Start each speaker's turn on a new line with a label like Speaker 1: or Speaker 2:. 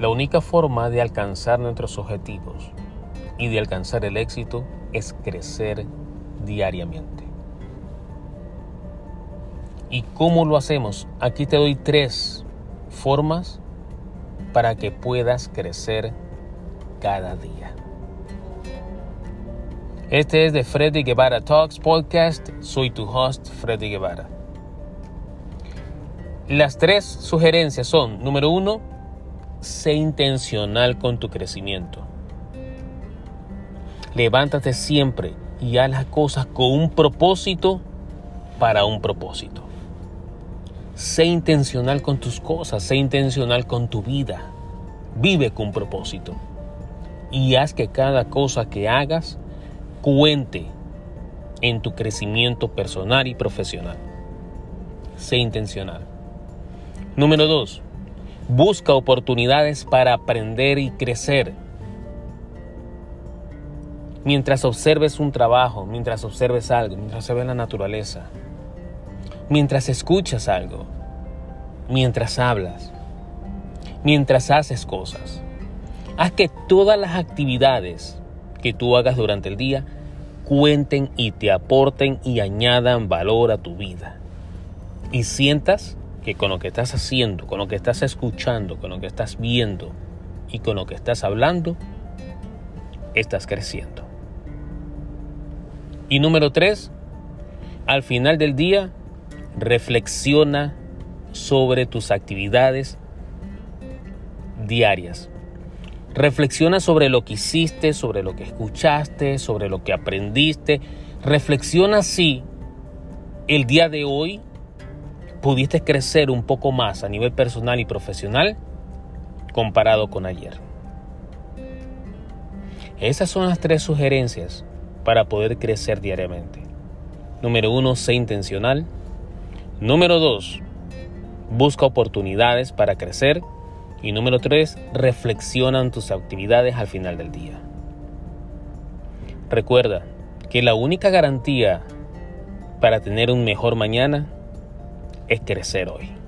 Speaker 1: La única forma de alcanzar nuestros objetivos y de alcanzar el éxito es crecer diariamente. ¿Y cómo lo hacemos? Aquí te doy tres formas para que puedas crecer cada día. Este es de Freddy Guevara Talks Podcast. Soy tu host, Freddy Guevara. Las tres sugerencias son, número uno, sé intencional con tu crecimiento. Levántate siempre y haz las cosas con un propósito para un propósito. Sé intencional con tus cosas, sé intencional con tu vida. Vive con propósito. Y haz que cada cosa que hagas cuente en tu crecimiento personal y profesional. Sé intencional. Número dos, busca oportunidades para aprender y crecer. Mientras observes un trabajo, mientras observes algo, mientras se ve la naturaleza, mientras escuchas algo, mientras hablas, mientras haces cosas. Haz que todas las actividades que tú hagas durante el día cuenten y te aporten y añadan valor a tu vida. Y sientas que con lo que estás haciendo, con lo que estás escuchando, con lo que estás viendo y con lo que estás hablando, estás creciendo. Y número tres, al final del día, reflexiona sobre tus actividades diarias. Reflexiona sobre lo que hiciste, sobre lo que escuchaste, sobre lo que aprendiste. Reflexiona si el día de hoy pudiste crecer un poco más a nivel personal y profesional comparado con ayer. Esas son las tres sugerencias para poder crecer diariamente. Número uno, sé intencional. Número dos, busca oportunidades para crecer. Y número tres, reflexiona en tus actividades al final del día. Recuerda que la única garantía para tener un mejor mañana es crecer hoy.